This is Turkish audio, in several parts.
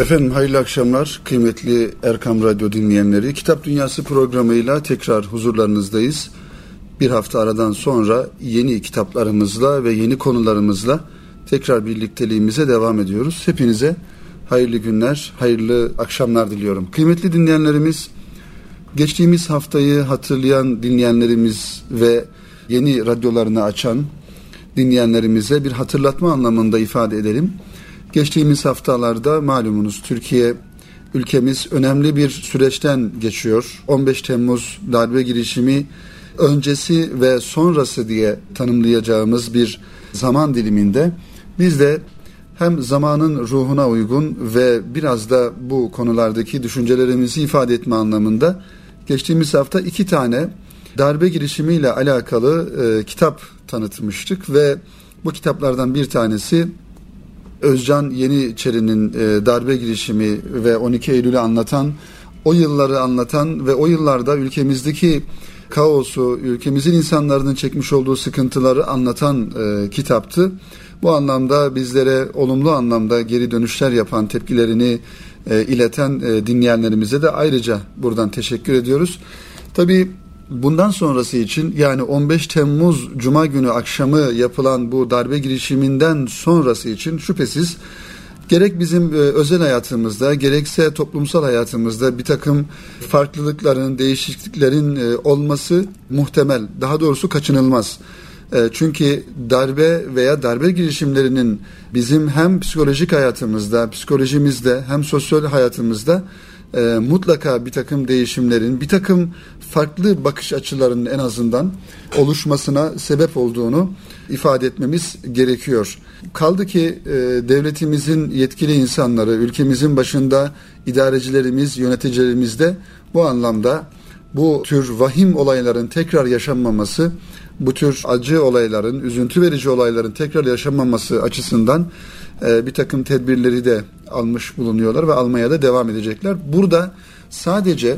Efendim hayırlı akşamlar kıymetli Erkam Radyo dinleyenleri. Kitap Dünyası programıyla tekrar huzurlarınızdayız. Bir hafta aradan sonra yeni kitaplarımızla ve yeni konularımızla tekrar birlikteliğimize devam ediyoruz. Hepinize hayırlı günler, hayırlı akşamlar diliyorum. Kıymetli dinleyenlerimiz, geçtiğimiz haftayı hatırlayan dinleyenlerimiz ve yeni radyolarını açan dinleyenlerimize bir hatırlatma anlamında ifade edelim. Geçtiğimiz haftalarda malumunuz Türkiye ülkemiz önemli bir süreçten geçiyor. 15 Temmuz darbe girişimi öncesi ve sonrası diye tanımlayacağımız bir zaman diliminde biz de hem zamanın ruhuna uygun ve biraz da bu konulardaki düşüncelerimizi ifade etme anlamında geçtiğimiz hafta iki tane darbe girişimiyle alakalı e, kitap tanıtmıştık ve bu kitaplardan bir tanesi Özcan Yeniçeri'nin e, darbe girişimi ve 12 Eylül'ü anlatan, o yılları anlatan ve o yıllarda ülkemizdeki kaosu, ülkemizin insanların çekmiş olduğu sıkıntıları anlatan e, kitaptı. Bu anlamda bizlere olumlu anlamda geri dönüşler yapan, tepkilerini e, ileten dinleyenlerimize de ayrıca buradan teşekkür ediyoruz. Tabii bundan sonrası için yani 15 Temmuz Cuma günü akşamı yapılan bu darbe girişiminden sonrası için şüphesiz gerek bizim e, özel hayatımızda gerekse toplumsal hayatımızda bir takım farklılıkların, değişikliklerin e, olması muhtemel. Daha doğrusu kaçınılmaz. E, çünkü darbe veya darbe girişimlerinin bizim hem psikolojik hayatımızda, psikolojimizde hem sosyal hayatımızda e, mutlaka bir takım değişimlerin, bir takım farklı bakış açılarının en azından oluşmasına sebep olduğunu ifade etmemiz gerekiyor. Kaldı ki e, devletimizin yetkili insanları, ülkemizin başında idarecilerimiz, yöneticilerimiz de bu anlamda bu tür vahim olayların tekrar yaşanmaması, bu tür acı olayların, üzüntü verici olayların tekrar yaşanmaması açısından e, bir takım tedbirleri de almış bulunuyorlar ve almaya da devam edecekler. Burada sadece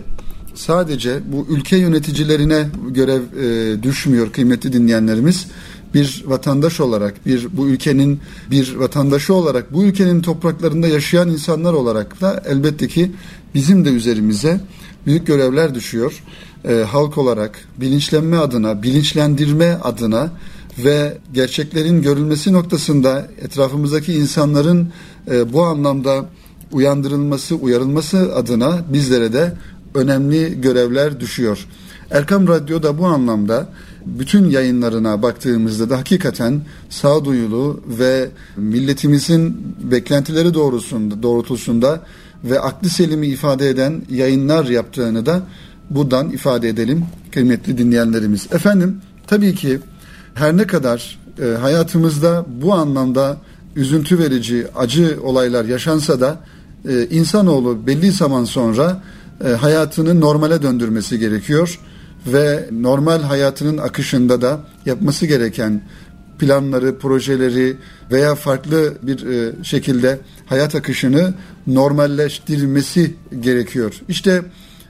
sadece bu ülke yöneticilerine görev e, düşmüyor kıymetli dinleyenlerimiz. Bir vatandaş olarak, bir bu ülkenin bir vatandaşı olarak, bu ülkenin topraklarında yaşayan insanlar olarak da elbette ki bizim de üzerimize büyük görevler düşüyor. E, halk olarak bilinçlenme adına, bilinçlendirme adına ve gerçeklerin görülmesi noktasında etrafımızdaki insanların e, bu anlamda uyandırılması, uyarılması adına bizlere de önemli görevler düşüyor. Erkam Radyo da bu anlamda bütün yayınlarına baktığımızda da hakikaten sağduyulu ve milletimizin beklentileri doğrusunda, doğrultusunda ve aklı selimi ifade eden yayınlar yaptığını da buradan ifade edelim kıymetli dinleyenlerimiz. Efendim tabii ki her ne kadar e, hayatımızda bu anlamda üzüntü verici, acı olaylar yaşansa da e, insanoğlu belli zaman sonra hayatını normale döndürmesi gerekiyor ve normal hayatının akışında da yapması gereken planları, projeleri veya farklı bir e, şekilde hayat akışını normalleştirilmesi gerekiyor. İşte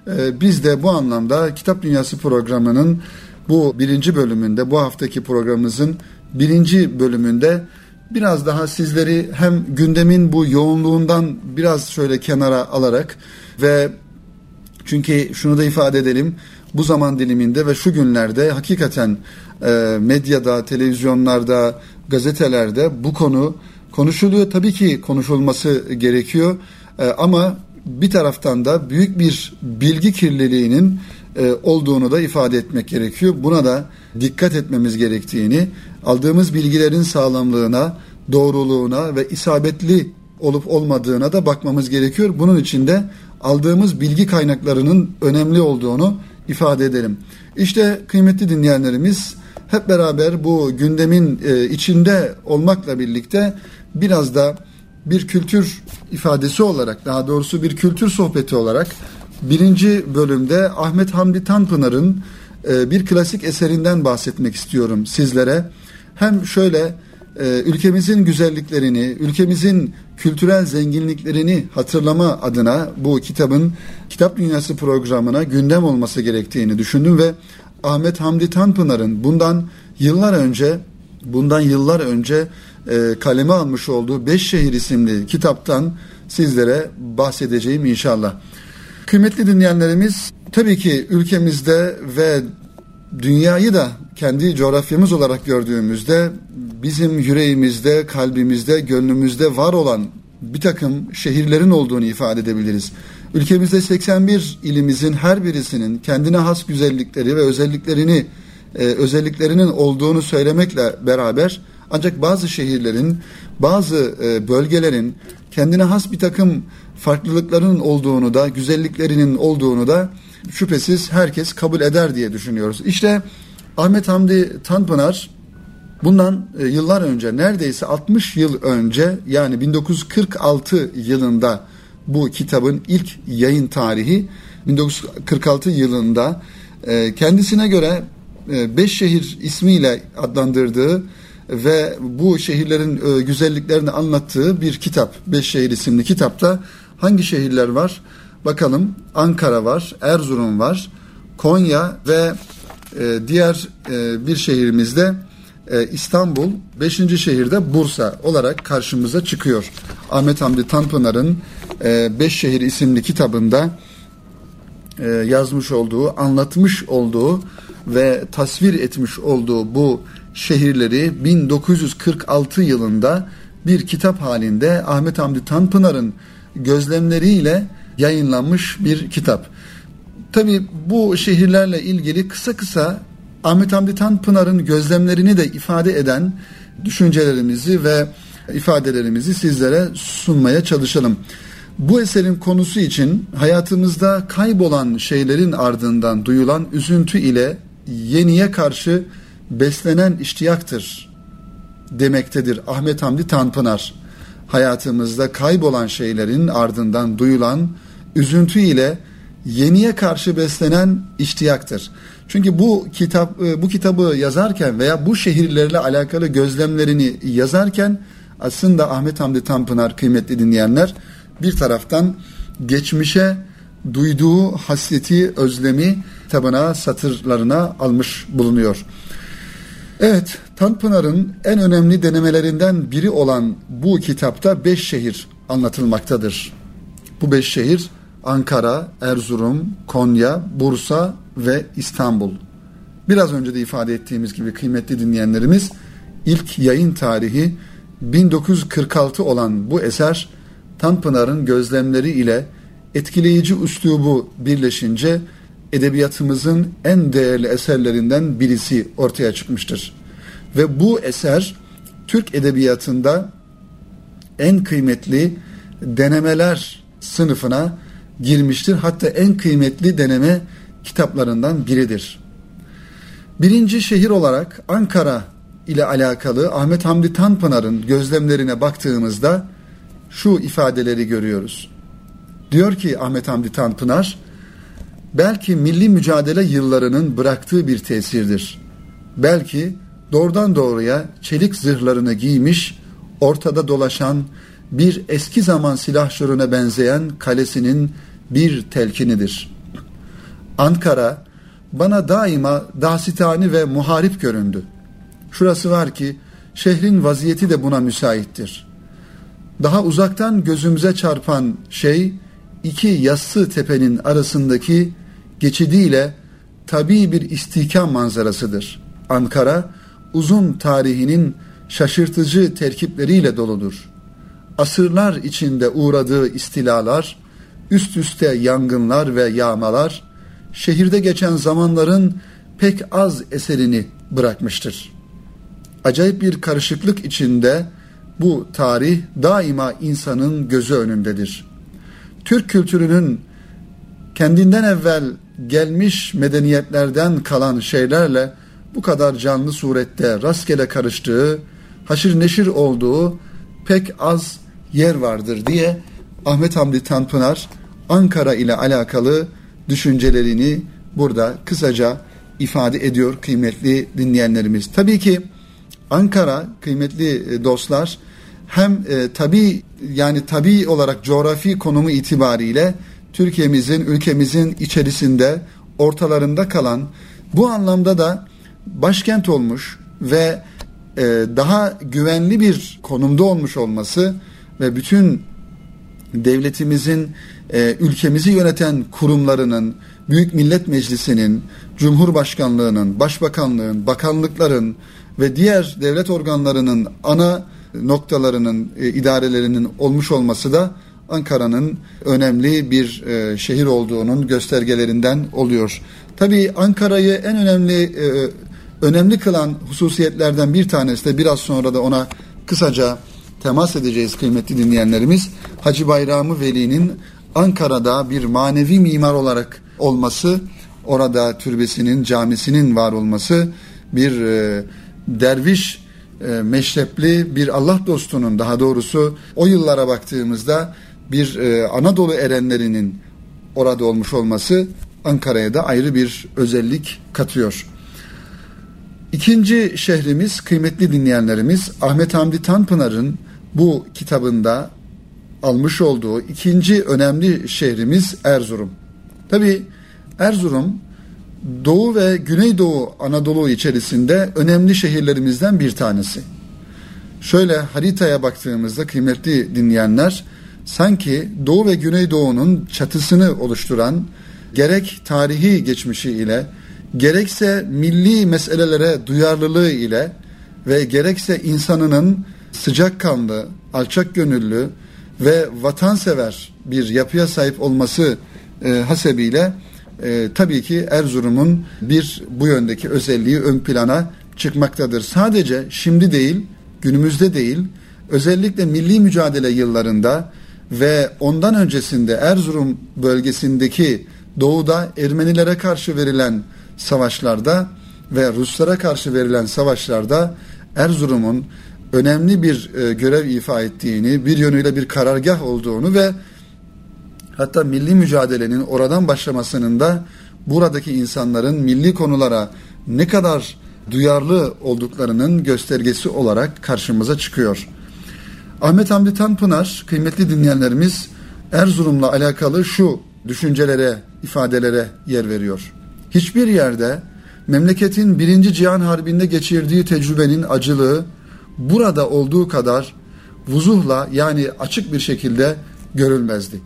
e, biz de bu anlamda Kitap Dünyası programının bu birinci bölümünde, bu haftaki programımızın birinci bölümünde biraz daha sizleri hem gündemin bu yoğunluğundan biraz şöyle kenara alarak ve çünkü şunu da ifade edelim bu zaman diliminde ve şu günlerde hakikaten e, medyada, televizyonlarda, gazetelerde bu konu konuşuluyor. Tabii ki konuşulması gerekiyor e, ama bir taraftan da büyük bir bilgi kirliliğinin e, olduğunu da ifade etmek gerekiyor. Buna da dikkat etmemiz gerektiğini, aldığımız bilgilerin sağlamlığına, doğruluğuna ve isabetli olup olmadığına da bakmamız gerekiyor. Bunun için de aldığımız bilgi kaynaklarının önemli olduğunu ifade edelim. İşte kıymetli dinleyenlerimiz hep beraber bu gündemin e, içinde olmakla birlikte biraz da bir kültür ifadesi olarak daha doğrusu bir kültür sohbeti olarak birinci bölümde Ahmet Hamdi Tanpınar'ın e, bir klasik eserinden bahsetmek istiyorum sizlere. Hem şöyle ülkemizin güzelliklerini, ülkemizin kültürel zenginliklerini hatırlama adına bu kitabın Kitap Dünyası programına gündem olması gerektiğini düşündüm ve Ahmet Hamdi Tanpınar'ın bundan yıllar önce bundan yıllar önce e, kaleme almış olduğu Beş Şehir isimli kitaptan sizlere bahsedeceğim inşallah. Kıymetli dinleyenlerimiz tabii ki ülkemizde ve dünyayı da kendi coğrafyamız olarak gördüğümüzde bizim yüreğimizde, kalbimizde, gönlümüzde var olan bir takım şehirlerin olduğunu ifade edebiliriz. Ülkemizde 81 ilimizin her birisinin kendine has güzellikleri ve özelliklerini e, özelliklerinin olduğunu söylemekle beraber ancak bazı şehirlerin, bazı e, bölgelerin kendine has bir takım farklılıklarının olduğunu da, güzelliklerinin olduğunu da şüphesiz herkes kabul eder diye düşünüyoruz. İşte Ahmet Hamdi Tanpınar bundan e, yıllar önce neredeyse 60 yıl önce yani 1946 yılında bu kitabın ilk yayın tarihi 1946 yılında e, kendisine göre e, beş şehir ismiyle adlandırdığı ve bu şehirlerin güzelliklerini anlattığı bir kitap. Beş şehir isimli kitapta hangi şehirler var? Bakalım Ankara var, Erzurum var, Konya ve diğer bir şehrimizde İstanbul, beşinci şehirde Bursa olarak karşımıza çıkıyor. Ahmet Hamdi Tanpınar'ın Beş Şehir isimli kitabında yazmış olduğu, anlatmış olduğu ve tasvir etmiş olduğu bu şehirleri 1946 yılında bir kitap halinde Ahmet Hamdi Tanpınar'ın gözlemleriyle yayınlanmış bir kitap. Tabi bu şehirlerle ilgili kısa kısa Ahmet Hamdi Tanpınar'ın gözlemlerini de ifade eden düşüncelerimizi ve ifadelerimizi sizlere sunmaya çalışalım. Bu eserin konusu için hayatımızda kaybolan şeylerin ardından duyulan üzüntü ile yeniye karşı beslenen iştiyaktır demektedir Ahmet Hamdi Tanpınar. Hayatımızda kaybolan şeylerin ardından duyulan üzüntü ile yeniye karşı beslenen iştiyaktır. Çünkü bu kitap e, bu kitabı yazarken veya bu şehirlerle alakalı gözlemlerini yazarken aslında Ahmet Hamdi Tanpınar kıymetli dinleyenler bir taraftan geçmişe duyduğu hasreti, özlemi kitabına, satırlarına almış bulunuyor. Evet, Tanpınar'ın en önemli denemelerinden biri olan bu kitapta beş şehir anlatılmaktadır. Bu beş şehir Ankara, Erzurum, Konya, Bursa ve İstanbul. Biraz önce de ifade ettiğimiz gibi kıymetli dinleyenlerimiz ilk yayın tarihi 1946 olan bu eser Tanpınar'ın gözlemleri ile etkileyici üslubu birleşince edebiyatımızın en değerli eserlerinden birisi ortaya çıkmıştır. Ve bu eser Türk edebiyatında en kıymetli denemeler sınıfına girmiştir. Hatta en kıymetli deneme kitaplarından biridir. Birinci şehir olarak Ankara ile alakalı Ahmet Hamdi Tanpınar'ın gözlemlerine baktığımızda şu ifadeleri görüyoruz. Diyor ki Ahmet Hamdi Tanpınar, belki milli mücadele yıllarının bıraktığı bir tesirdir. Belki doğrudan doğruya çelik zırhlarını giymiş, ortada dolaşan bir eski zaman silahşörüne benzeyen kalesinin bir telkinidir. Ankara bana daima dasitani ve muharip göründü. Şurası var ki şehrin vaziyeti de buna müsaittir. Daha uzaktan gözümüze çarpan şey iki yassı tepenin arasındaki geçidiyle tabi bir istihkam manzarasıdır. Ankara uzun tarihinin şaşırtıcı terkipleriyle doludur. Asırlar içinde uğradığı istilalar, üst üste yangınlar ve yağmalar, şehirde geçen zamanların pek az eserini bırakmıştır. Acayip bir karışıklık içinde bu tarih daima insanın gözü önündedir. Türk kültürünün kendinden evvel gelmiş medeniyetlerden kalan şeylerle bu kadar canlı surette rastgele karıştığı, haşır neşir olduğu pek az yer vardır diye Ahmet Hamdi Tanpınar Ankara ile alakalı düşüncelerini burada kısaca ifade ediyor kıymetli dinleyenlerimiz. Tabii ki Ankara kıymetli dostlar hem e, tabi yani tabi olarak coğrafi konumu itibariyle Türkiye'mizin, ülkemizin içerisinde ortalarında kalan bu anlamda da başkent olmuş ve e, daha güvenli bir konumda olmuş olması ve bütün devletimizin, e, ülkemizi yöneten kurumlarının, Büyük Millet Meclisi'nin, Cumhurbaşkanlığının, Başbakanlığın, bakanlıkların ve diğer devlet organlarının ana noktalarının, e, idarelerinin olmuş olması da Ankara'nın önemli bir e, şehir olduğunun göstergelerinden oluyor. Tabii Ankara'yı en önemli önemli kılan hususiyetlerden bir tanesi de biraz sonra da ona kısaca temas edeceğiz kıymetli dinleyenlerimiz. Hacı Bayramı Veli'nin Ankara'da bir manevi mimar olarak olması, orada türbesinin, camisinin var olması, bir e, derviş e, meşrepli bir Allah dostunun daha doğrusu o yıllara baktığımızda bir e, Anadolu erenlerinin orada olmuş olması Ankara'ya da ayrı bir özellik katıyor. İkinci şehrimiz kıymetli dinleyenlerimiz Ahmet Hamdi Tanpınar'ın bu kitabında almış olduğu ikinci önemli şehrimiz Erzurum. Tabi Erzurum Doğu ve Güneydoğu Anadolu içerisinde önemli şehirlerimizden bir tanesi. Şöyle haritaya baktığımızda kıymetli dinleyenler sanki Doğu ve Güneydoğu'nun çatısını oluşturan gerek tarihi geçmişi ile gerekse milli meselelere duyarlılığı ile ve gerekse insanının sıcakkanlı, alçak gönüllü ve vatansever bir yapıya sahip olması e, hasebiyle e, tabii ki Erzurum'un bir bu yöndeki özelliği ön plana çıkmaktadır. Sadece şimdi değil, günümüzde değil, özellikle milli mücadele yıllarında ve ondan öncesinde Erzurum bölgesindeki doğuda Ermenilere karşı verilen savaşlarda ve Ruslara karşı verilen savaşlarda Erzurum'un önemli bir e, görev ifa ettiğini, bir yönüyle bir karargah olduğunu ve hatta milli mücadelenin oradan başlamasının da buradaki insanların milli konulara ne kadar duyarlı olduklarının göstergesi olarak karşımıza çıkıyor. Ahmet Hamdi Tanpınar, kıymetli dinleyenlerimiz Erzurum'la alakalı şu düşüncelere, ifadelere yer veriyor. Hiçbir yerde memleketin birinci Cihan Harbi'nde geçirdiği tecrübenin acılığı burada olduğu kadar vuzuhla yani açık bir şekilde görülmezdi.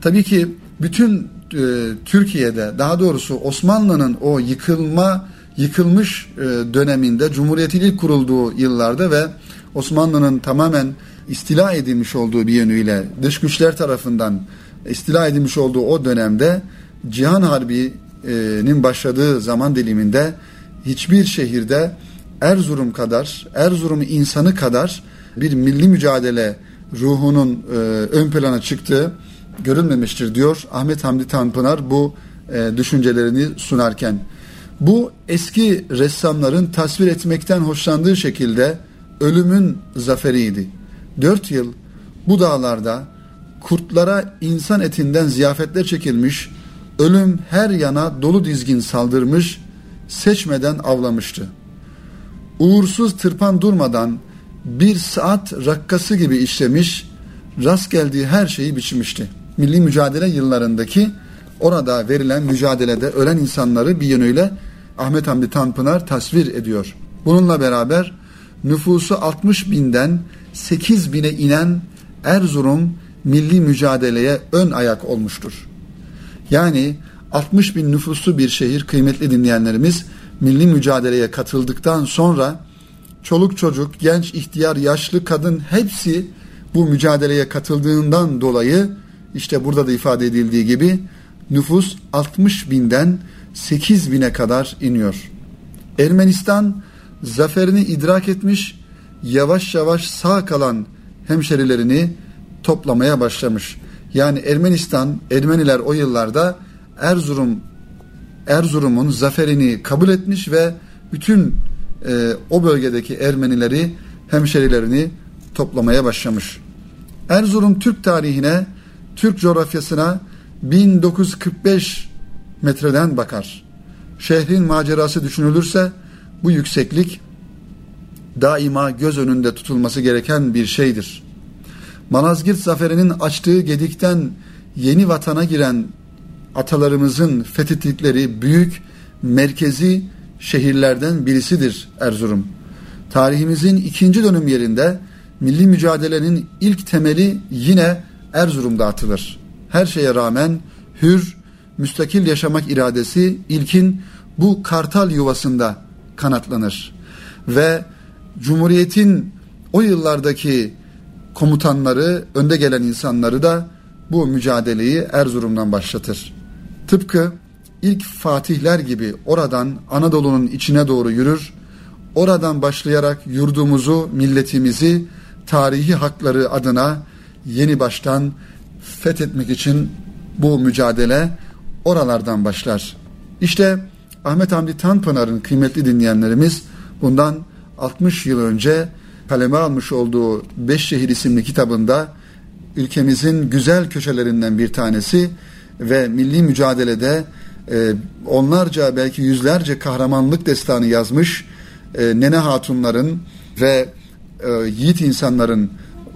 Tabii ki bütün e, Türkiye'de daha doğrusu Osmanlı'nın o yıkılma yıkılmış e, döneminde Cumhuriyet'in ilk kurulduğu yıllarda ve Osmanlı'nın tamamen istila edilmiş olduğu bir yönüyle dış güçler tarafından istila edilmiş olduğu o dönemde Cihan Harbi'nin başladığı zaman diliminde hiçbir şehirde Erzurum kadar, Erzurum insanı kadar bir milli mücadele ruhunun e, ön plana çıktığı görülmemiştir diyor Ahmet Hamdi Tanpınar bu e, düşüncelerini sunarken. Bu eski ressamların tasvir etmekten hoşlandığı şekilde ölümün zaferiydi. Dört yıl bu dağlarda kurtlara insan etinden ziyafetler çekilmiş, ölüm her yana dolu dizgin saldırmış, seçmeden avlamıştı. Uğursuz tırpan durmadan bir saat rakkası gibi işlemiş, rast geldiği her şeyi biçmişti. Milli mücadele yıllarındaki orada verilen mücadelede ölen insanları bir yönüyle Ahmet Hamdi Tanpınar tasvir ediyor. Bununla beraber nüfusu 60 binden 8 bine inen Erzurum milli mücadeleye ön ayak olmuştur. Yani 60 bin nüfuslu bir şehir kıymetli dinleyenlerimiz milli mücadeleye katıldıktan sonra çoluk çocuk, genç, ihtiyar, yaşlı, kadın hepsi bu mücadeleye katıldığından dolayı işte burada da ifade edildiği gibi nüfus 60 binden 8 bine kadar iniyor. Ermenistan zaferini idrak etmiş, yavaş yavaş sağ kalan hemşerilerini toplamaya başlamış. Yani Ermenistan, Ermeniler o yıllarda Erzurum Erzurum'un zaferini kabul etmiş ve bütün e, o bölgedeki Ermenileri, hemşerilerini toplamaya başlamış. Erzurum Türk tarihine, Türk coğrafyasına 1945 metreden bakar. Şehrin macerası düşünülürse bu yükseklik daima göz önünde tutulması gereken bir şeydir. Malazgirt zaferinin açtığı gedikten yeni vatana giren atalarımızın fethettikleri büyük merkezi şehirlerden birisidir Erzurum. Tarihimizin ikinci dönüm yerinde milli mücadelenin ilk temeli yine Erzurum'da atılır. Her şeye rağmen hür, müstakil yaşamak iradesi ilkin bu kartal yuvasında kanatlanır. Ve Cumhuriyet'in o yıllardaki komutanları, önde gelen insanları da bu mücadeleyi Erzurum'dan başlatır. Tıpkı ilk fatihler gibi oradan Anadolu'nun içine doğru yürür, oradan başlayarak yurdumuzu, milletimizi, tarihi hakları adına yeni baştan fethetmek için bu mücadele oralardan başlar. İşte Ahmet Hamdi Tanpınar'ın kıymetli dinleyenlerimiz bundan 60 yıl önce kaleme almış olduğu Beş Şehir isimli kitabında ülkemizin güzel köşelerinden bir tanesi ve milli mücadelede e, onlarca belki yüzlerce kahramanlık destanı yazmış e, Nene Hatunların ve e, yiğit insanların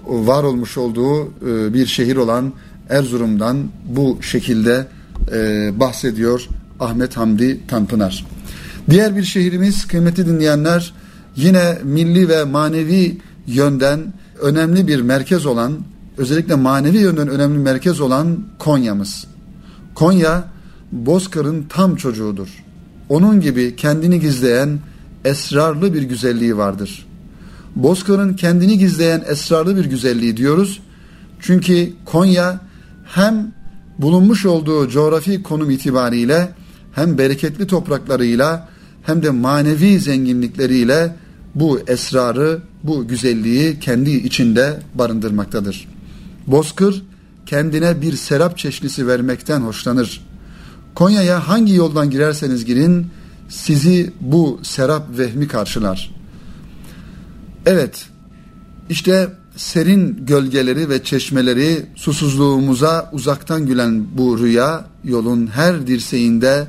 var olmuş olduğu e, bir şehir olan Erzurum'dan bu şekilde e, bahsediyor Ahmet Hamdi Tanpınar. Diğer bir şehrimiz kıymetli dinleyenler yine milli ve manevi yönden önemli bir merkez olan özellikle manevi yönden önemli merkez olan Konya'mız. Konya Bozkır'ın tam çocuğudur. Onun gibi kendini gizleyen esrarlı bir güzelliği vardır. Bozkır'ın kendini gizleyen esrarlı bir güzelliği diyoruz. Çünkü Konya hem bulunmuş olduğu coğrafi konum itibariyle hem bereketli topraklarıyla hem de manevi zenginlikleriyle bu esrarı, bu güzelliği kendi içinde barındırmaktadır. Bozkır kendine bir serap çeşnisi vermekten hoşlanır. Konya'ya hangi yoldan girerseniz girin sizi bu serap vehmi karşılar. Evet, işte serin gölgeleri ve çeşmeleri susuzluğumuza uzaktan gülen bu rüya yolun her dirseğinde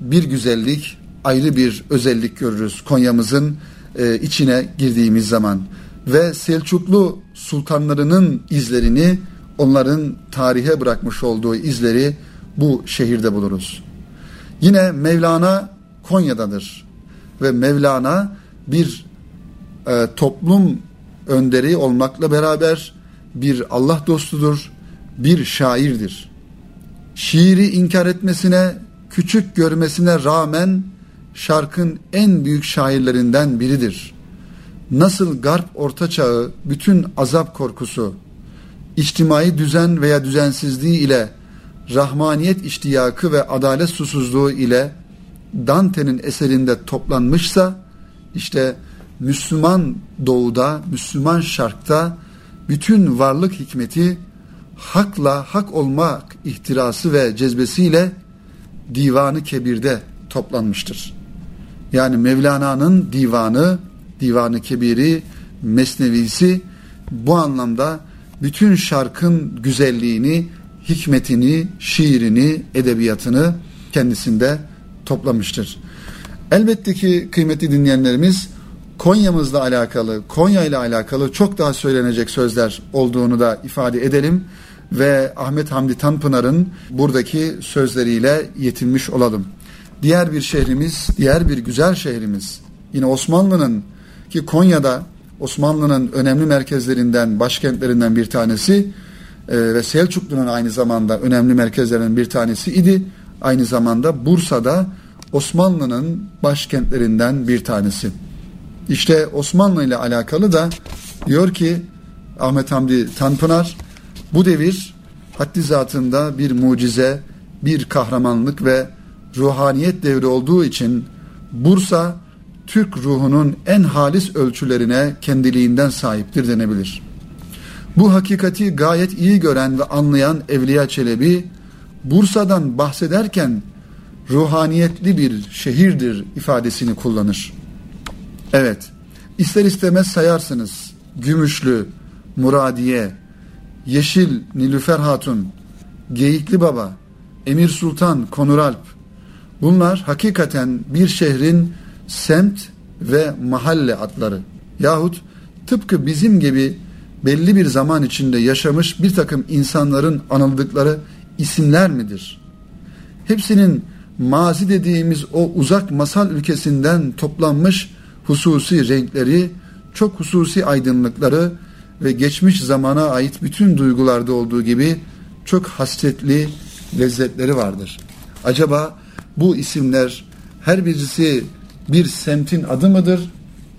bir güzellik, ayrı bir özellik görürüz Konya'mızın e, içine girdiğimiz zaman ve Selçuklu sultanlarının izlerini onların tarihe bırakmış olduğu izleri bu şehirde buluruz. Yine Mevlana Konya'dadır ve Mevlana bir e, toplum önderi olmakla beraber bir Allah dostudur, bir şairdir. Şiiri inkar etmesine, küçük görmesine rağmen şarkın en büyük şairlerinden biridir. Nasıl garp orta çağı bütün azap korkusu, içtimai düzen veya düzensizliği ile rahmaniyet iştiyakı ve adalet susuzluğu ile Dante'nin eserinde toplanmışsa işte Müslüman doğuda, Müslüman şarkta bütün varlık hikmeti hakla hak olmak ihtirası ve cezbesiyle divanı kebirde toplanmıştır. Yani Mevlana'nın divanı, divanı kebiri, mesnevisi bu anlamda bütün şarkın güzelliğini, hikmetini, şiirini, edebiyatını kendisinde toplamıştır. Elbette ki kıymetli dinleyenlerimiz Konya'mızla alakalı, Konya ile alakalı çok daha söylenecek sözler olduğunu da ifade edelim ve Ahmet Hamdi Tanpınar'ın buradaki sözleriyle yetinmiş olalım. Diğer bir şehrimiz, diğer bir güzel şehrimiz yine Osmanlı'nın ki Konya'da Osmanlı'nın önemli merkezlerinden, başkentlerinden bir tanesi e, ve Selçuklu'nun aynı zamanda önemli merkezlerinden bir tanesi idi. Aynı zamanda Bursa'da Osmanlı'nın başkentlerinden bir tanesi. İşte Osmanlı ile alakalı da diyor ki Ahmet Hamdi Tanpınar bu devir haddi zatında bir mucize, bir kahramanlık ve ruhaniyet devri olduğu için Bursa Türk ruhunun en halis ölçülerine kendiliğinden sahiptir denebilir. Bu hakikati gayet iyi gören ve anlayan Evliya Çelebi Bursa'dan bahsederken ruhaniyetli bir şehirdir ifadesini kullanır. Evet, ister istemez sayarsınız. Gümüşlü, Muradiye, Yeşil Nilüfer Hatun, Geyikli Baba, Emir Sultan, Konuralp. Bunlar hakikaten bir şehrin semt ve mahalle adları. Yahut tıpkı bizim gibi belli bir zaman içinde yaşamış bir takım insanların anıldıkları isimler midir? Hepsinin mazi dediğimiz o uzak masal ülkesinden toplanmış hususi renkleri, çok hususi aydınlıkları ve geçmiş zamana ait bütün duygularda olduğu gibi çok hasretli lezzetleri vardır. Acaba bu isimler her birisi bir semtin adı mıdır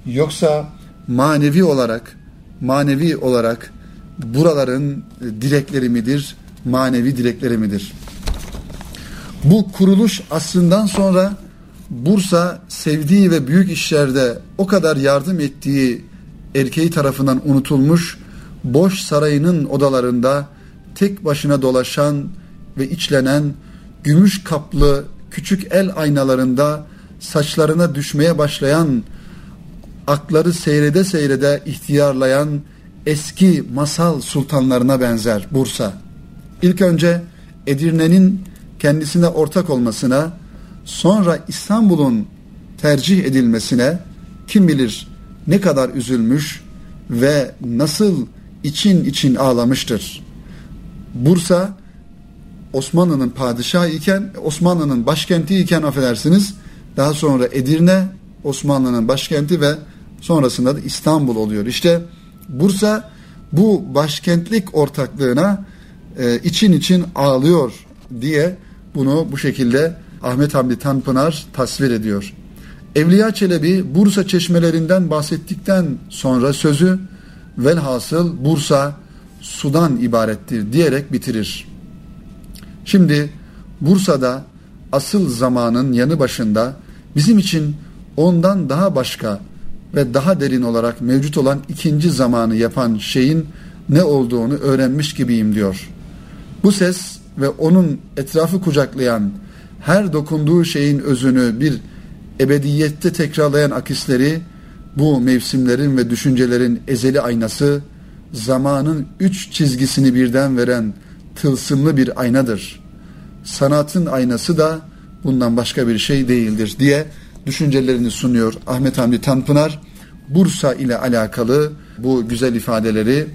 yoksa manevi olarak manevi olarak buraların dilekleri midir, manevi dilekleri midir? Bu kuruluş aslından sonra Bursa sevdiği ve büyük işlerde o kadar yardım ettiği erkeği tarafından unutulmuş, boş sarayının odalarında tek başına dolaşan ve içlenen gümüş kaplı küçük el aynalarında saçlarına düşmeye başlayan akları seyrede seyrede ihtiyarlayan eski masal sultanlarına benzer Bursa. İlk önce Edirne'nin kendisine ortak olmasına, sonra İstanbul'un tercih edilmesine kim bilir ne kadar üzülmüş ve nasıl için için ağlamıştır. Bursa Osmanlı'nın padişahı iken, Osmanlı'nın başkenti iken affedersiniz, daha sonra Edirne Osmanlı'nın başkenti ve sonrasında da İstanbul oluyor. İşte Bursa bu başkentlik ortaklığına e, için için ağlıyor diye bunu bu şekilde Ahmet Hamdi Tanpınar tasvir ediyor. Evliya Çelebi Bursa çeşmelerinden bahsettikten sonra sözü velhasıl Bursa sudan ibarettir diyerek bitirir. Şimdi Bursa'da asıl zamanın yanı başında bizim için ondan daha başka ve daha derin olarak mevcut olan ikinci zamanı yapan şeyin ne olduğunu öğrenmiş gibiyim diyor. Bu ses ve onun etrafı kucaklayan her dokunduğu şeyin özünü bir ebediyette tekrarlayan akisleri bu mevsimlerin ve düşüncelerin ezeli aynası zamanın üç çizgisini birden veren tılsımlı bir aynadır. Sanatın aynası da bundan başka bir şey değildir diye düşüncelerini sunuyor Ahmet Hamdi Tanpınar. Bursa ile alakalı bu güzel ifadeleri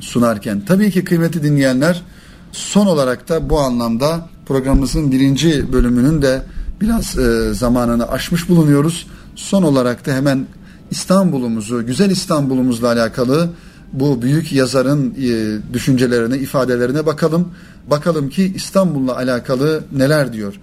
sunarken. Tabii ki kıymetli dinleyenler son olarak da bu anlamda programımızın birinci bölümünün de biraz e, zamanını aşmış bulunuyoruz. Son olarak da hemen İstanbul'umuzu, güzel İstanbul'umuzla alakalı bu büyük yazarın e, düşüncelerine, ifadelerine bakalım. Bakalım ki İstanbul'la alakalı neler diyor.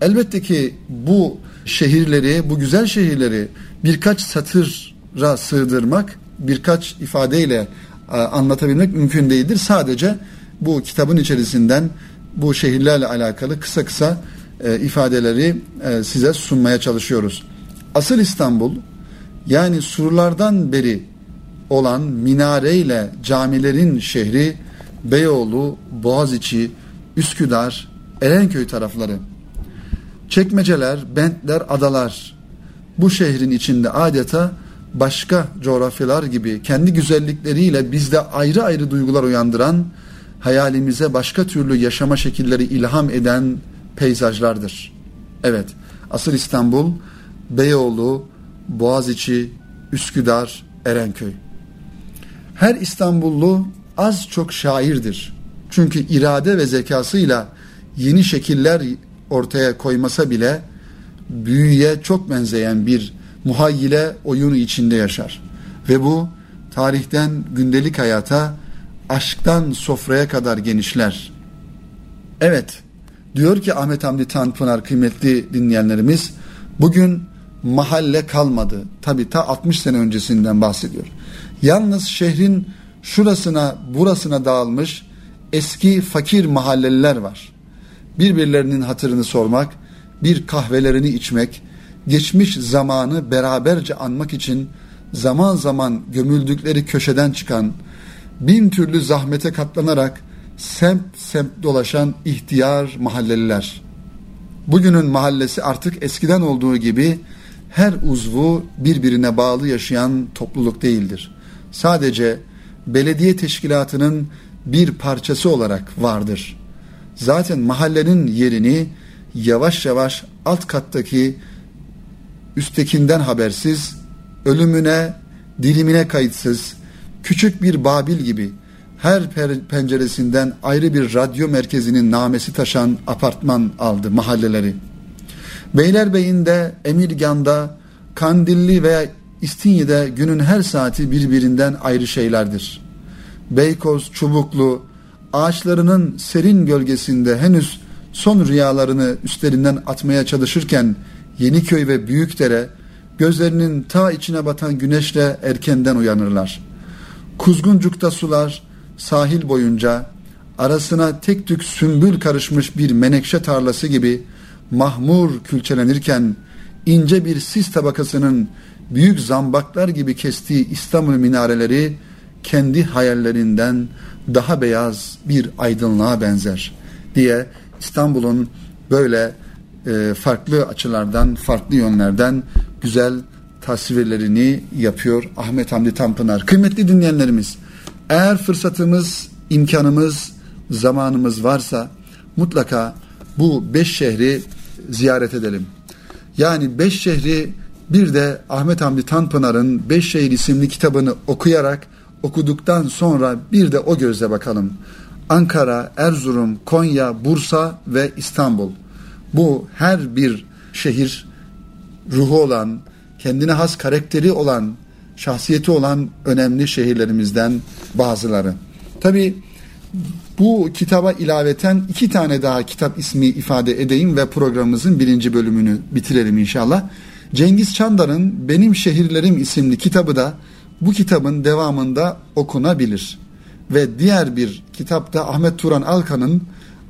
Elbette ki bu şehirleri, bu güzel şehirleri birkaç satıra sığdırmak, birkaç ifadeyle e, anlatabilmek mümkün değildir. Sadece bu kitabın içerisinden bu şehirlerle alakalı kısa kısa e, ifadeleri e, size sunmaya çalışıyoruz. Asıl İstanbul yani surlardan beri olan minareyle camilerin şehri Beyoğlu, Boğaziçi, Üsküdar, Erenköy tarafları. Çekmeceler, bentler, adalar. Bu şehrin içinde adeta başka coğrafyalar gibi kendi güzellikleriyle bizde ayrı ayrı duygular uyandıran, hayalimize başka türlü yaşama şekilleri ilham eden peyzajlardır. Evet, asıl İstanbul, Beyoğlu, Boğaziçi, Üsküdar, Erenköy. Her İstanbullu az çok şairdir. Çünkü irade ve zekasıyla yeni şekiller ortaya koymasa bile büyüye çok benzeyen bir muhayyile oyunu içinde yaşar. Ve bu tarihten gündelik hayata, aşktan sofraya kadar genişler. Evet, diyor ki Ahmet Hamdi Tanpınar kıymetli dinleyenlerimiz, bugün mahalle kalmadı. Tabi ta 60 sene öncesinden bahsediyor. Yalnız şehrin şurasına burasına dağılmış eski fakir mahalleliler var. Birbirlerinin hatırını sormak, bir kahvelerini içmek, geçmiş zamanı beraberce anmak için zaman zaman gömüldükleri köşeden çıkan, bin türlü zahmete katlanarak semt semt dolaşan ihtiyar mahalleliler. Bugünün mahallesi artık eskiden olduğu gibi her uzvu birbirine bağlı yaşayan topluluk değildir. Sadece belediye teşkilatının bir parçası olarak vardır. Zaten mahallenin yerini yavaş yavaş alt kattaki üsttekinden habersiz, ölümüne, dilimine kayıtsız, küçük bir Babil gibi her penceresinden ayrı bir radyo merkezinin namesi taşan apartman aldı mahalleleri. Beylerbeyi'nde, Emirgan'da, Kandilli veya İstinye'de günün her saati birbirinden ayrı şeylerdir. Beykoz, Çubuklu, ağaçlarının serin gölgesinde henüz son rüyalarını üstlerinden atmaya çalışırken Yeniköy ve Büyükdere gözlerinin ta içine batan güneşle erkenden uyanırlar. Kuzguncukta sular sahil boyunca arasına tek tük sümbül karışmış bir menekşe tarlası gibi mahmur külçelenirken ince bir sis tabakasının büyük zambaklar gibi kestiği İstanbul minareleri kendi hayallerinden daha beyaz bir aydınlığa benzer diye İstanbul'un böyle e, farklı açılardan, farklı yönlerden güzel tasvirlerini yapıyor Ahmet Hamdi Tanpınar. Kıymetli dinleyenlerimiz, eğer fırsatımız, imkanımız, zamanımız varsa mutlaka bu beş şehri ziyaret edelim. Yani beş şehri bir de Ahmet Hamdi Tanpınar'ın Beş Şehir isimli kitabını okuyarak okuduktan sonra bir de o gözle bakalım. Ankara, Erzurum, Konya, Bursa ve İstanbul. Bu her bir şehir ruhu olan, kendine has karakteri olan, şahsiyeti olan önemli şehirlerimizden bazıları. Tabi bu kitaba ilaveten iki tane daha kitap ismi ifade edeyim ve programımızın birinci bölümünü bitirelim inşallah. Cengiz Çandar'ın Benim Şehirlerim isimli kitabı da bu kitabın devamında okunabilir. Ve diğer bir kitapta Ahmet Turan Alkan'ın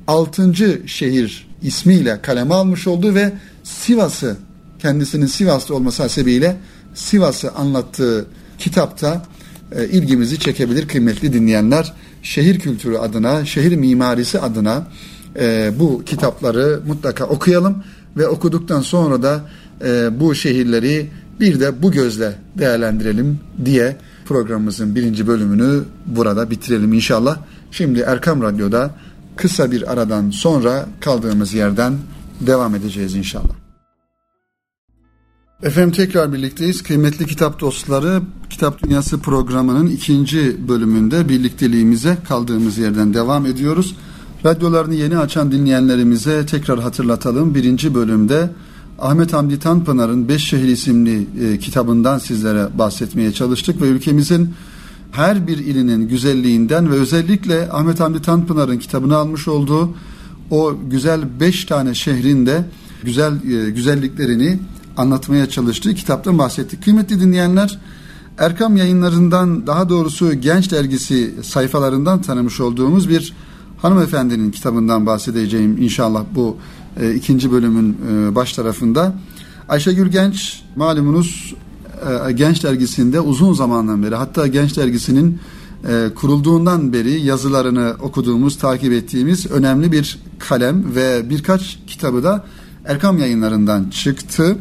Altıncı Şehir ismiyle kaleme almış olduğu ve Sivas'ı kendisinin Sivaslı olması hasebiyle Sivas'ı anlattığı kitapta e, ilgimizi çekebilir kıymetli dinleyenler. Şehir kültürü adına, şehir mimarisi adına e, bu kitapları mutlaka okuyalım ve okuduktan sonra da e, bu şehirleri bir de bu gözle değerlendirelim diye programımızın birinci bölümünü burada bitirelim inşallah. Şimdi Erkam Radyo'da kısa bir aradan sonra kaldığımız yerden devam edeceğiz inşallah. Efendim tekrar birlikteyiz. Kıymetli kitap dostları, Kitap Dünyası programının ikinci bölümünde birlikteliğimize kaldığımız yerden devam ediyoruz. Radyolarını yeni açan dinleyenlerimize tekrar hatırlatalım. Birinci bölümde Ahmet Hamdi Tanpınar'ın Beş Şehir isimli e, kitabından sizlere bahsetmeye çalıştık ve ülkemizin her bir ilinin güzelliğinden ve özellikle Ahmet Hamdi Tanpınar'ın kitabını almış olduğu o güzel beş tane şehrin de güzel e, güzelliklerini anlatmaya çalıştığı kitaptan bahsettik. Kıymetli dinleyenler, Erkam yayınlarından daha doğrusu Genç Dergisi sayfalarından tanımış olduğumuz bir hanımefendinin kitabından bahsedeceğim inşallah bu e, ikinci bölümün e, baş tarafında. Ayşegül Genç malumunuz e, Genç Dergisi'nde uzun zamandan beri hatta Genç Dergisi'nin e, kurulduğundan beri yazılarını okuduğumuz, takip ettiğimiz önemli bir kalem ve birkaç kitabı da Erkam yayınlarından çıktı.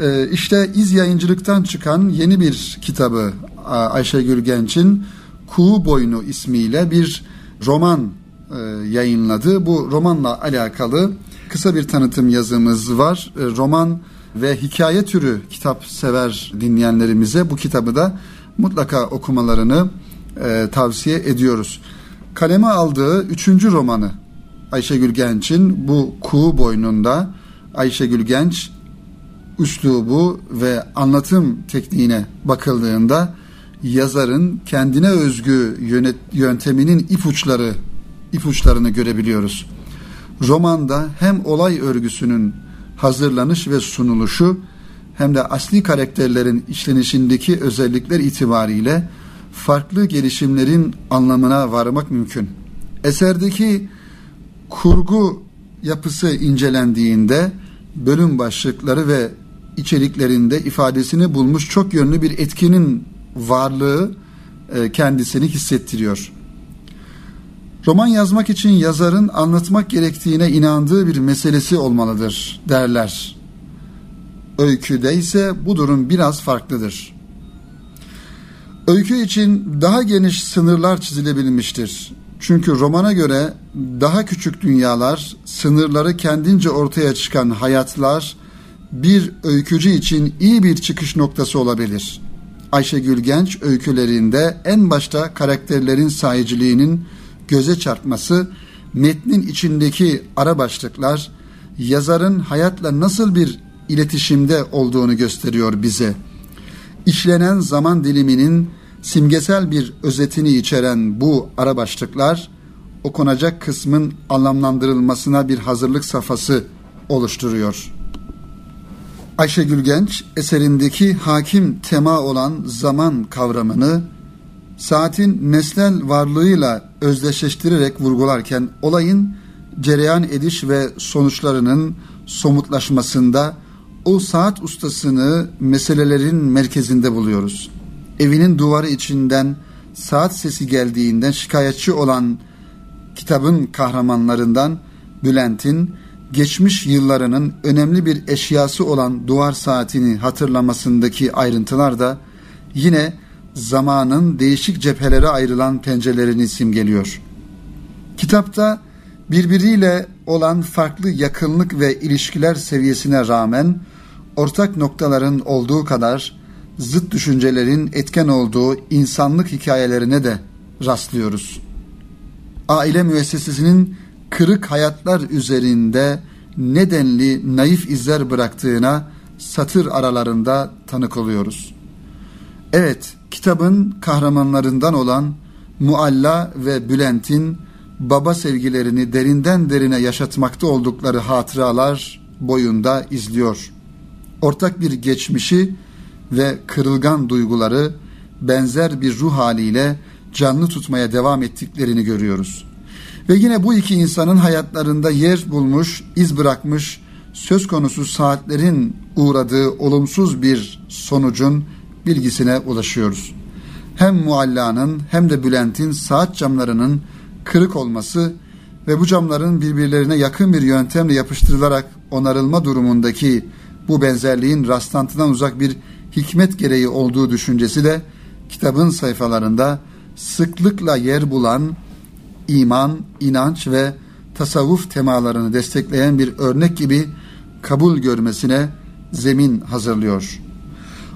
E, işte İz Yayıncılık'tan çıkan yeni bir kitabı Ayşegül Genç'in Kuğu Boynu ismiyle bir roman e, yayınladı. Bu romanla alakalı kısa bir tanıtım yazımız var. E, roman ve hikaye türü kitap sever dinleyenlerimize bu kitabı da mutlaka okumalarını e, tavsiye ediyoruz. Kaleme aldığı üçüncü romanı Ayşegül Genç'in bu kuğu boynunda Ayşegül Genç üslubu ve anlatım tekniğine bakıldığında yazarın kendine özgü yönet, yönteminin ipuçları ipuçlarını görebiliyoruz. Romanda hem olay örgüsünün hazırlanış ve sunuluşu hem de asli karakterlerin işlenişindeki özellikler itibariyle farklı gelişimlerin anlamına varmak mümkün. Eserdeki kurgu yapısı incelendiğinde bölüm başlıkları ve içeriklerinde ifadesini bulmuş çok yönlü bir etkinin varlığı e, kendisini hissettiriyor. Roman yazmak için yazarın anlatmak gerektiğine inandığı bir meselesi olmalıdır derler. Öyküde ise bu durum biraz farklıdır. Öykü için daha geniş sınırlar çizilebilmiştir. Çünkü romana göre daha küçük dünyalar, sınırları kendince ortaya çıkan hayatlar bir öykücü için iyi bir çıkış noktası olabilir. Ayşegül Genç öykülerinde en başta karakterlerin sahiciliğinin göze çarpması, metnin içindeki ara başlıklar yazarın hayatla nasıl bir iletişimde olduğunu gösteriyor bize. işlenen zaman diliminin simgesel bir özetini içeren bu ara başlıklar okunacak kısmın anlamlandırılmasına bir hazırlık safhası oluşturuyor. Ayşegül Genç eserindeki hakim tema olan zaman kavramını saatin nesnel varlığıyla özdeşleştirerek vurgularken olayın cereyan ediş ve sonuçlarının somutlaşmasında o saat ustasını meselelerin merkezinde buluyoruz. Evinin duvarı içinden saat sesi geldiğinden şikayetçi olan kitabın kahramanlarından Bülent'in geçmiş yıllarının önemli bir eşyası olan duvar saatini hatırlamasındaki ayrıntılar da yine zamanın değişik cephelere ayrılan pencerelerini simgeliyor. Kitapta birbiriyle olan farklı yakınlık ve ilişkiler seviyesine rağmen ortak noktaların olduğu kadar zıt düşüncelerin etken olduğu insanlık hikayelerine de rastlıyoruz. Aile müessesesinin kırık hayatlar üzerinde nedenli naif izler bıraktığına satır aralarında tanık oluyoruz. Evet, kitabın kahramanlarından olan Mualla ve Bülent'in baba sevgilerini derinden derine yaşatmakta oldukları hatıralar boyunda izliyor. Ortak bir geçmişi ve kırılgan duyguları benzer bir ruh haliyle canlı tutmaya devam ettiklerini görüyoruz. Ve yine bu iki insanın hayatlarında yer bulmuş, iz bırakmış, söz konusu saatlerin uğradığı olumsuz bir sonucun bilgisine ulaşıyoruz. Hem Mualla'nın hem de Bülent'in saat camlarının kırık olması ve bu camların birbirlerine yakın bir yöntemle yapıştırılarak onarılma durumundaki bu benzerliğin rastlantıdan uzak bir hikmet gereği olduğu düşüncesi de kitabın sayfalarında sıklıkla yer bulan iman, inanç ve tasavvuf temalarını destekleyen bir örnek gibi kabul görmesine zemin hazırlıyor.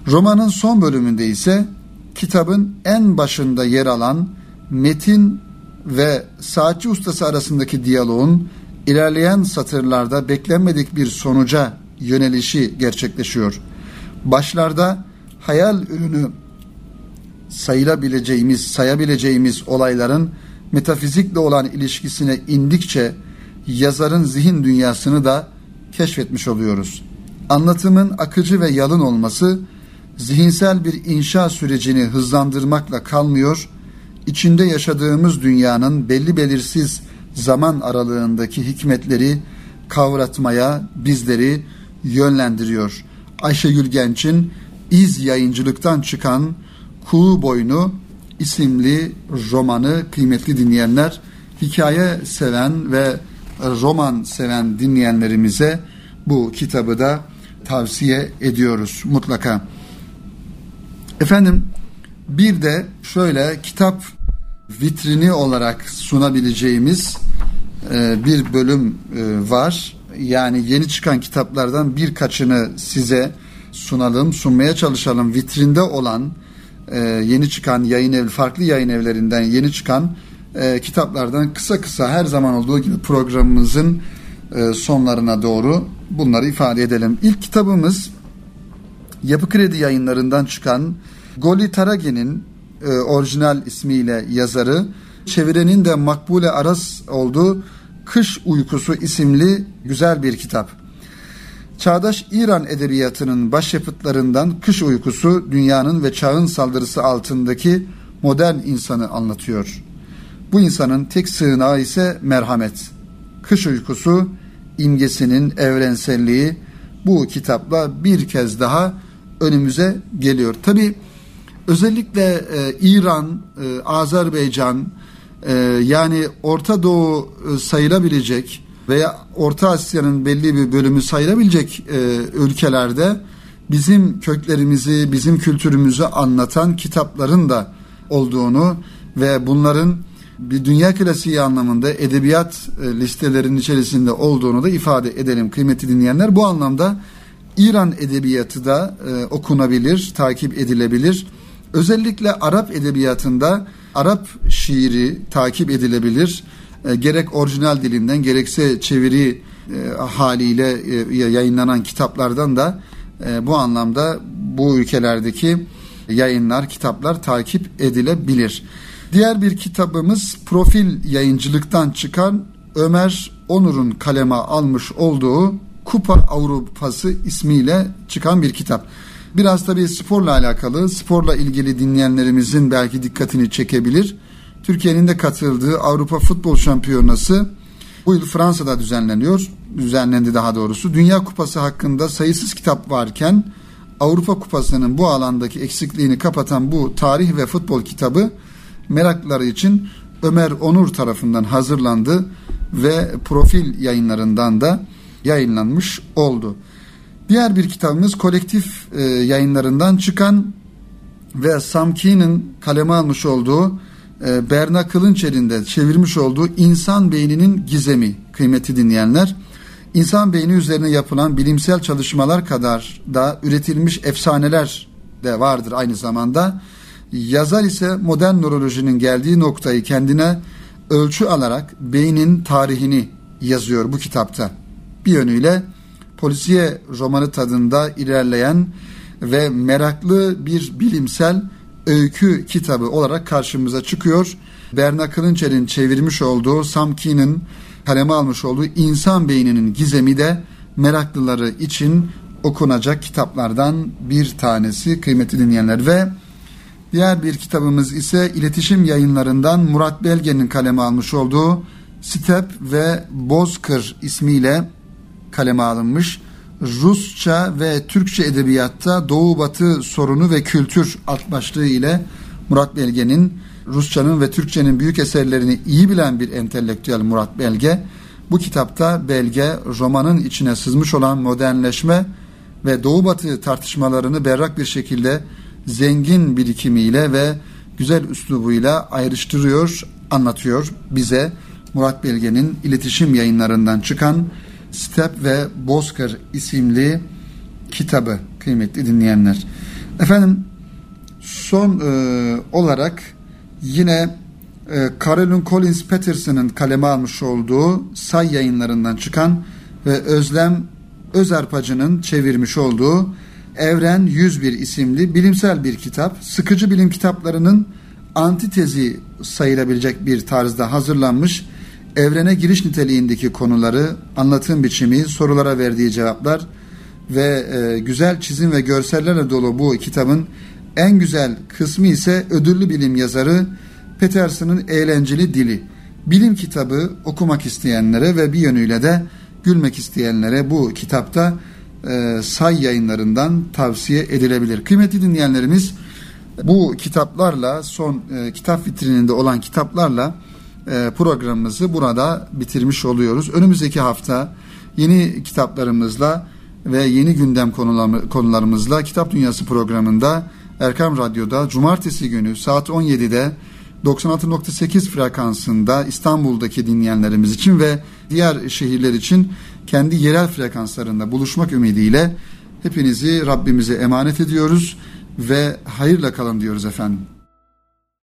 Romanın son bölümünde ise kitabın en başında yer alan metin ve saatçi ustası arasındaki diyaloğun ilerleyen satırlarda beklenmedik bir sonuca yönelişi gerçekleşiyor. Başlarda hayal ürünü sayılabileceğimiz, sayabileceğimiz olayların metafizikle olan ilişkisine indikçe yazarın zihin dünyasını da keşfetmiş oluyoruz. Anlatımın akıcı ve yalın olması zihinsel bir inşa sürecini hızlandırmakla kalmıyor, içinde yaşadığımız dünyanın belli belirsiz zaman aralığındaki hikmetleri kavratmaya bizleri yönlendiriyor. Ayşegül Genç'in İz yayıncılıktan çıkan Kuğu Boynu isimli romanı kıymetli dinleyenler hikaye seven ve roman seven dinleyenlerimize bu kitabı da tavsiye ediyoruz mutlaka. Efendim bir de şöyle kitap vitrini olarak sunabileceğimiz e, bir bölüm e, var. Yani yeni çıkan kitaplardan birkaçını size sunalım, sunmaya çalışalım. Vitrinde olan e, yeni çıkan yayın ev, farklı yayın evlerinden yeni çıkan kitaplardan kısa kısa her zaman olduğu gibi programımızın sonlarına doğru bunları ifade edelim. İlk kitabımız Yapı Kredi yayınlarından çıkan Goli Taragi'nin e, orijinal ismiyle yazarı, çevirenin de Makbule Aras olduğu Kış Uykusu isimli güzel bir kitap. Çağdaş İran edebiyatının başyapıtlarından Kış Uykusu dünyanın ve çağın saldırısı altındaki modern insanı anlatıyor. Bu insanın tek sığınağı ise merhamet. Kış Uykusu imgesinin evrenselliği bu kitapla bir kez daha önümüze geliyor. Tabi özellikle e, İran, e, Azerbaycan e, yani Orta Doğu e, sayılabilecek veya Orta Asya'nın belli bir bölümü sayılabilecek e, ülkelerde bizim köklerimizi, bizim kültürümüzü anlatan kitapların da olduğunu ve bunların bir dünya klasiği anlamında edebiyat e, listelerinin içerisinde olduğunu da ifade edelim kıymetli dinleyenler. Bu anlamda İran edebiyatı da e, okunabilir, takip edilebilir. Özellikle Arap edebiyatında Arap şiiri takip edilebilir e, gerek orijinal dilinden gerekse çeviri e, haliyle e, yayınlanan kitaplardan da e, bu anlamda bu ülkelerdeki yayınlar, kitaplar takip edilebilir. Diğer bir kitabımız Profil Yayıncılıktan çıkan Ömer Onur'un kaleme almış olduğu Kupa Avrupası ismiyle çıkan bir kitap. Biraz tabii sporla alakalı, sporla ilgili dinleyenlerimizin belki dikkatini çekebilir. Türkiye'nin de katıldığı Avrupa Futbol Şampiyonası bu yıl Fransa'da düzenleniyor. Düzenlendi daha doğrusu. Dünya Kupası hakkında sayısız kitap varken Avrupa Kupası'nın bu alandaki eksikliğini kapatan bu tarih ve futbol kitabı meraklıları için Ömer Onur tarafından hazırlandı ve profil yayınlarından da yayınlanmış oldu. Diğer bir kitabımız kolektif e, yayınlarından çıkan ve Sam Keen'in kaleme almış olduğu e, Berna Kılınçer'in de çevirmiş olduğu İnsan Beyninin Gizemi kıymeti dinleyenler. İnsan beyni üzerine yapılan bilimsel çalışmalar kadar da üretilmiş efsaneler de vardır aynı zamanda. Yazar ise modern nörolojinin geldiği noktayı kendine ölçü alarak beynin tarihini yazıyor bu kitapta. Bir yönüyle polisiye romanı tadında ilerleyen ve meraklı bir bilimsel öykü kitabı olarak karşımıza çıkıyor. Berna Kılınçer'in çevirmiş olduğu Sam Keen'in kaleme almış olduğu İnsan Beyninin Gizemi de meraklıları için okunacak kitaplardan bir tanesi kıymetli dinleyenler ve diğer bir kitabımız ise iletişim yayınlarından Murat Belge'nin kaleme almış olduğu Step ve Bozkır ismiyle kaleme alınmış. Rusça ve Türkçe edebiyatta Doğu Batı sorunu ve kültür alt başlığı ile Murat Belge'nin Rusçanın ve Türkçenin büyük eserlerini iyi bilen bir entelektüel Murat Belge bu kitapta Belge romanın içine sızmış olan modernleşme ve Doğu Batı tartışmalarını berrak bir şekilde zengin birikimiyle ve güzel üslubuyla ayrıştırıyor, anlatıyor bize Murat Belge'nin iletişim yayınlarından çıkan Step ve Bozkır isimli kitabı kıymetli dinleyenler. Efendim son e, olarak yine e, Carolyn Collins Peterson'ın kaleme almış olduğu Say yayınlarından çıkan ve Özlem Özarpacı'nın çevirmiş olduğu Evren 101 isimli bilimsel bir kitap. Sıkıcı bilim kitaplarının antitezi sayılabilecek bir tarzda hazırlanmış evrene giriş niteliğindeki konuları, anlatım biçimi, sorulara verdiği cevaplar ve e, güzel çizim ve görsellerle dolu bu kitabın en güzel kısmı ise ödüllü bilim yazarı Peterson'ın eğlenceli dili. Bilim kitabı okumak isteyenlere ve bir yönüyle de gülmek isteyenlere bu kitapta e, say yayınlarından tavsiye edilebilir. Kıymetli dinleyenlerimiz bu kitaplarla son e, kitap vitrininde olan kitaplarla programımızı burada bitirmiş oluyoruz. Önümüzdeki hafta yeni kitaplarımızla ve yeni gündem konularımızla Kitap Dünyası programında Erkam Radyo'da cumartesi günü saat 17'de 96.8 frekansında İstanbul'daki dinleyenlerimiz için ve diğer şehirler için kendi yerel frekanslarında buluşmak ümidiyle hepinizi Rabbimize emanet ediyoruz ve hayırla kalın diyoruz efendim.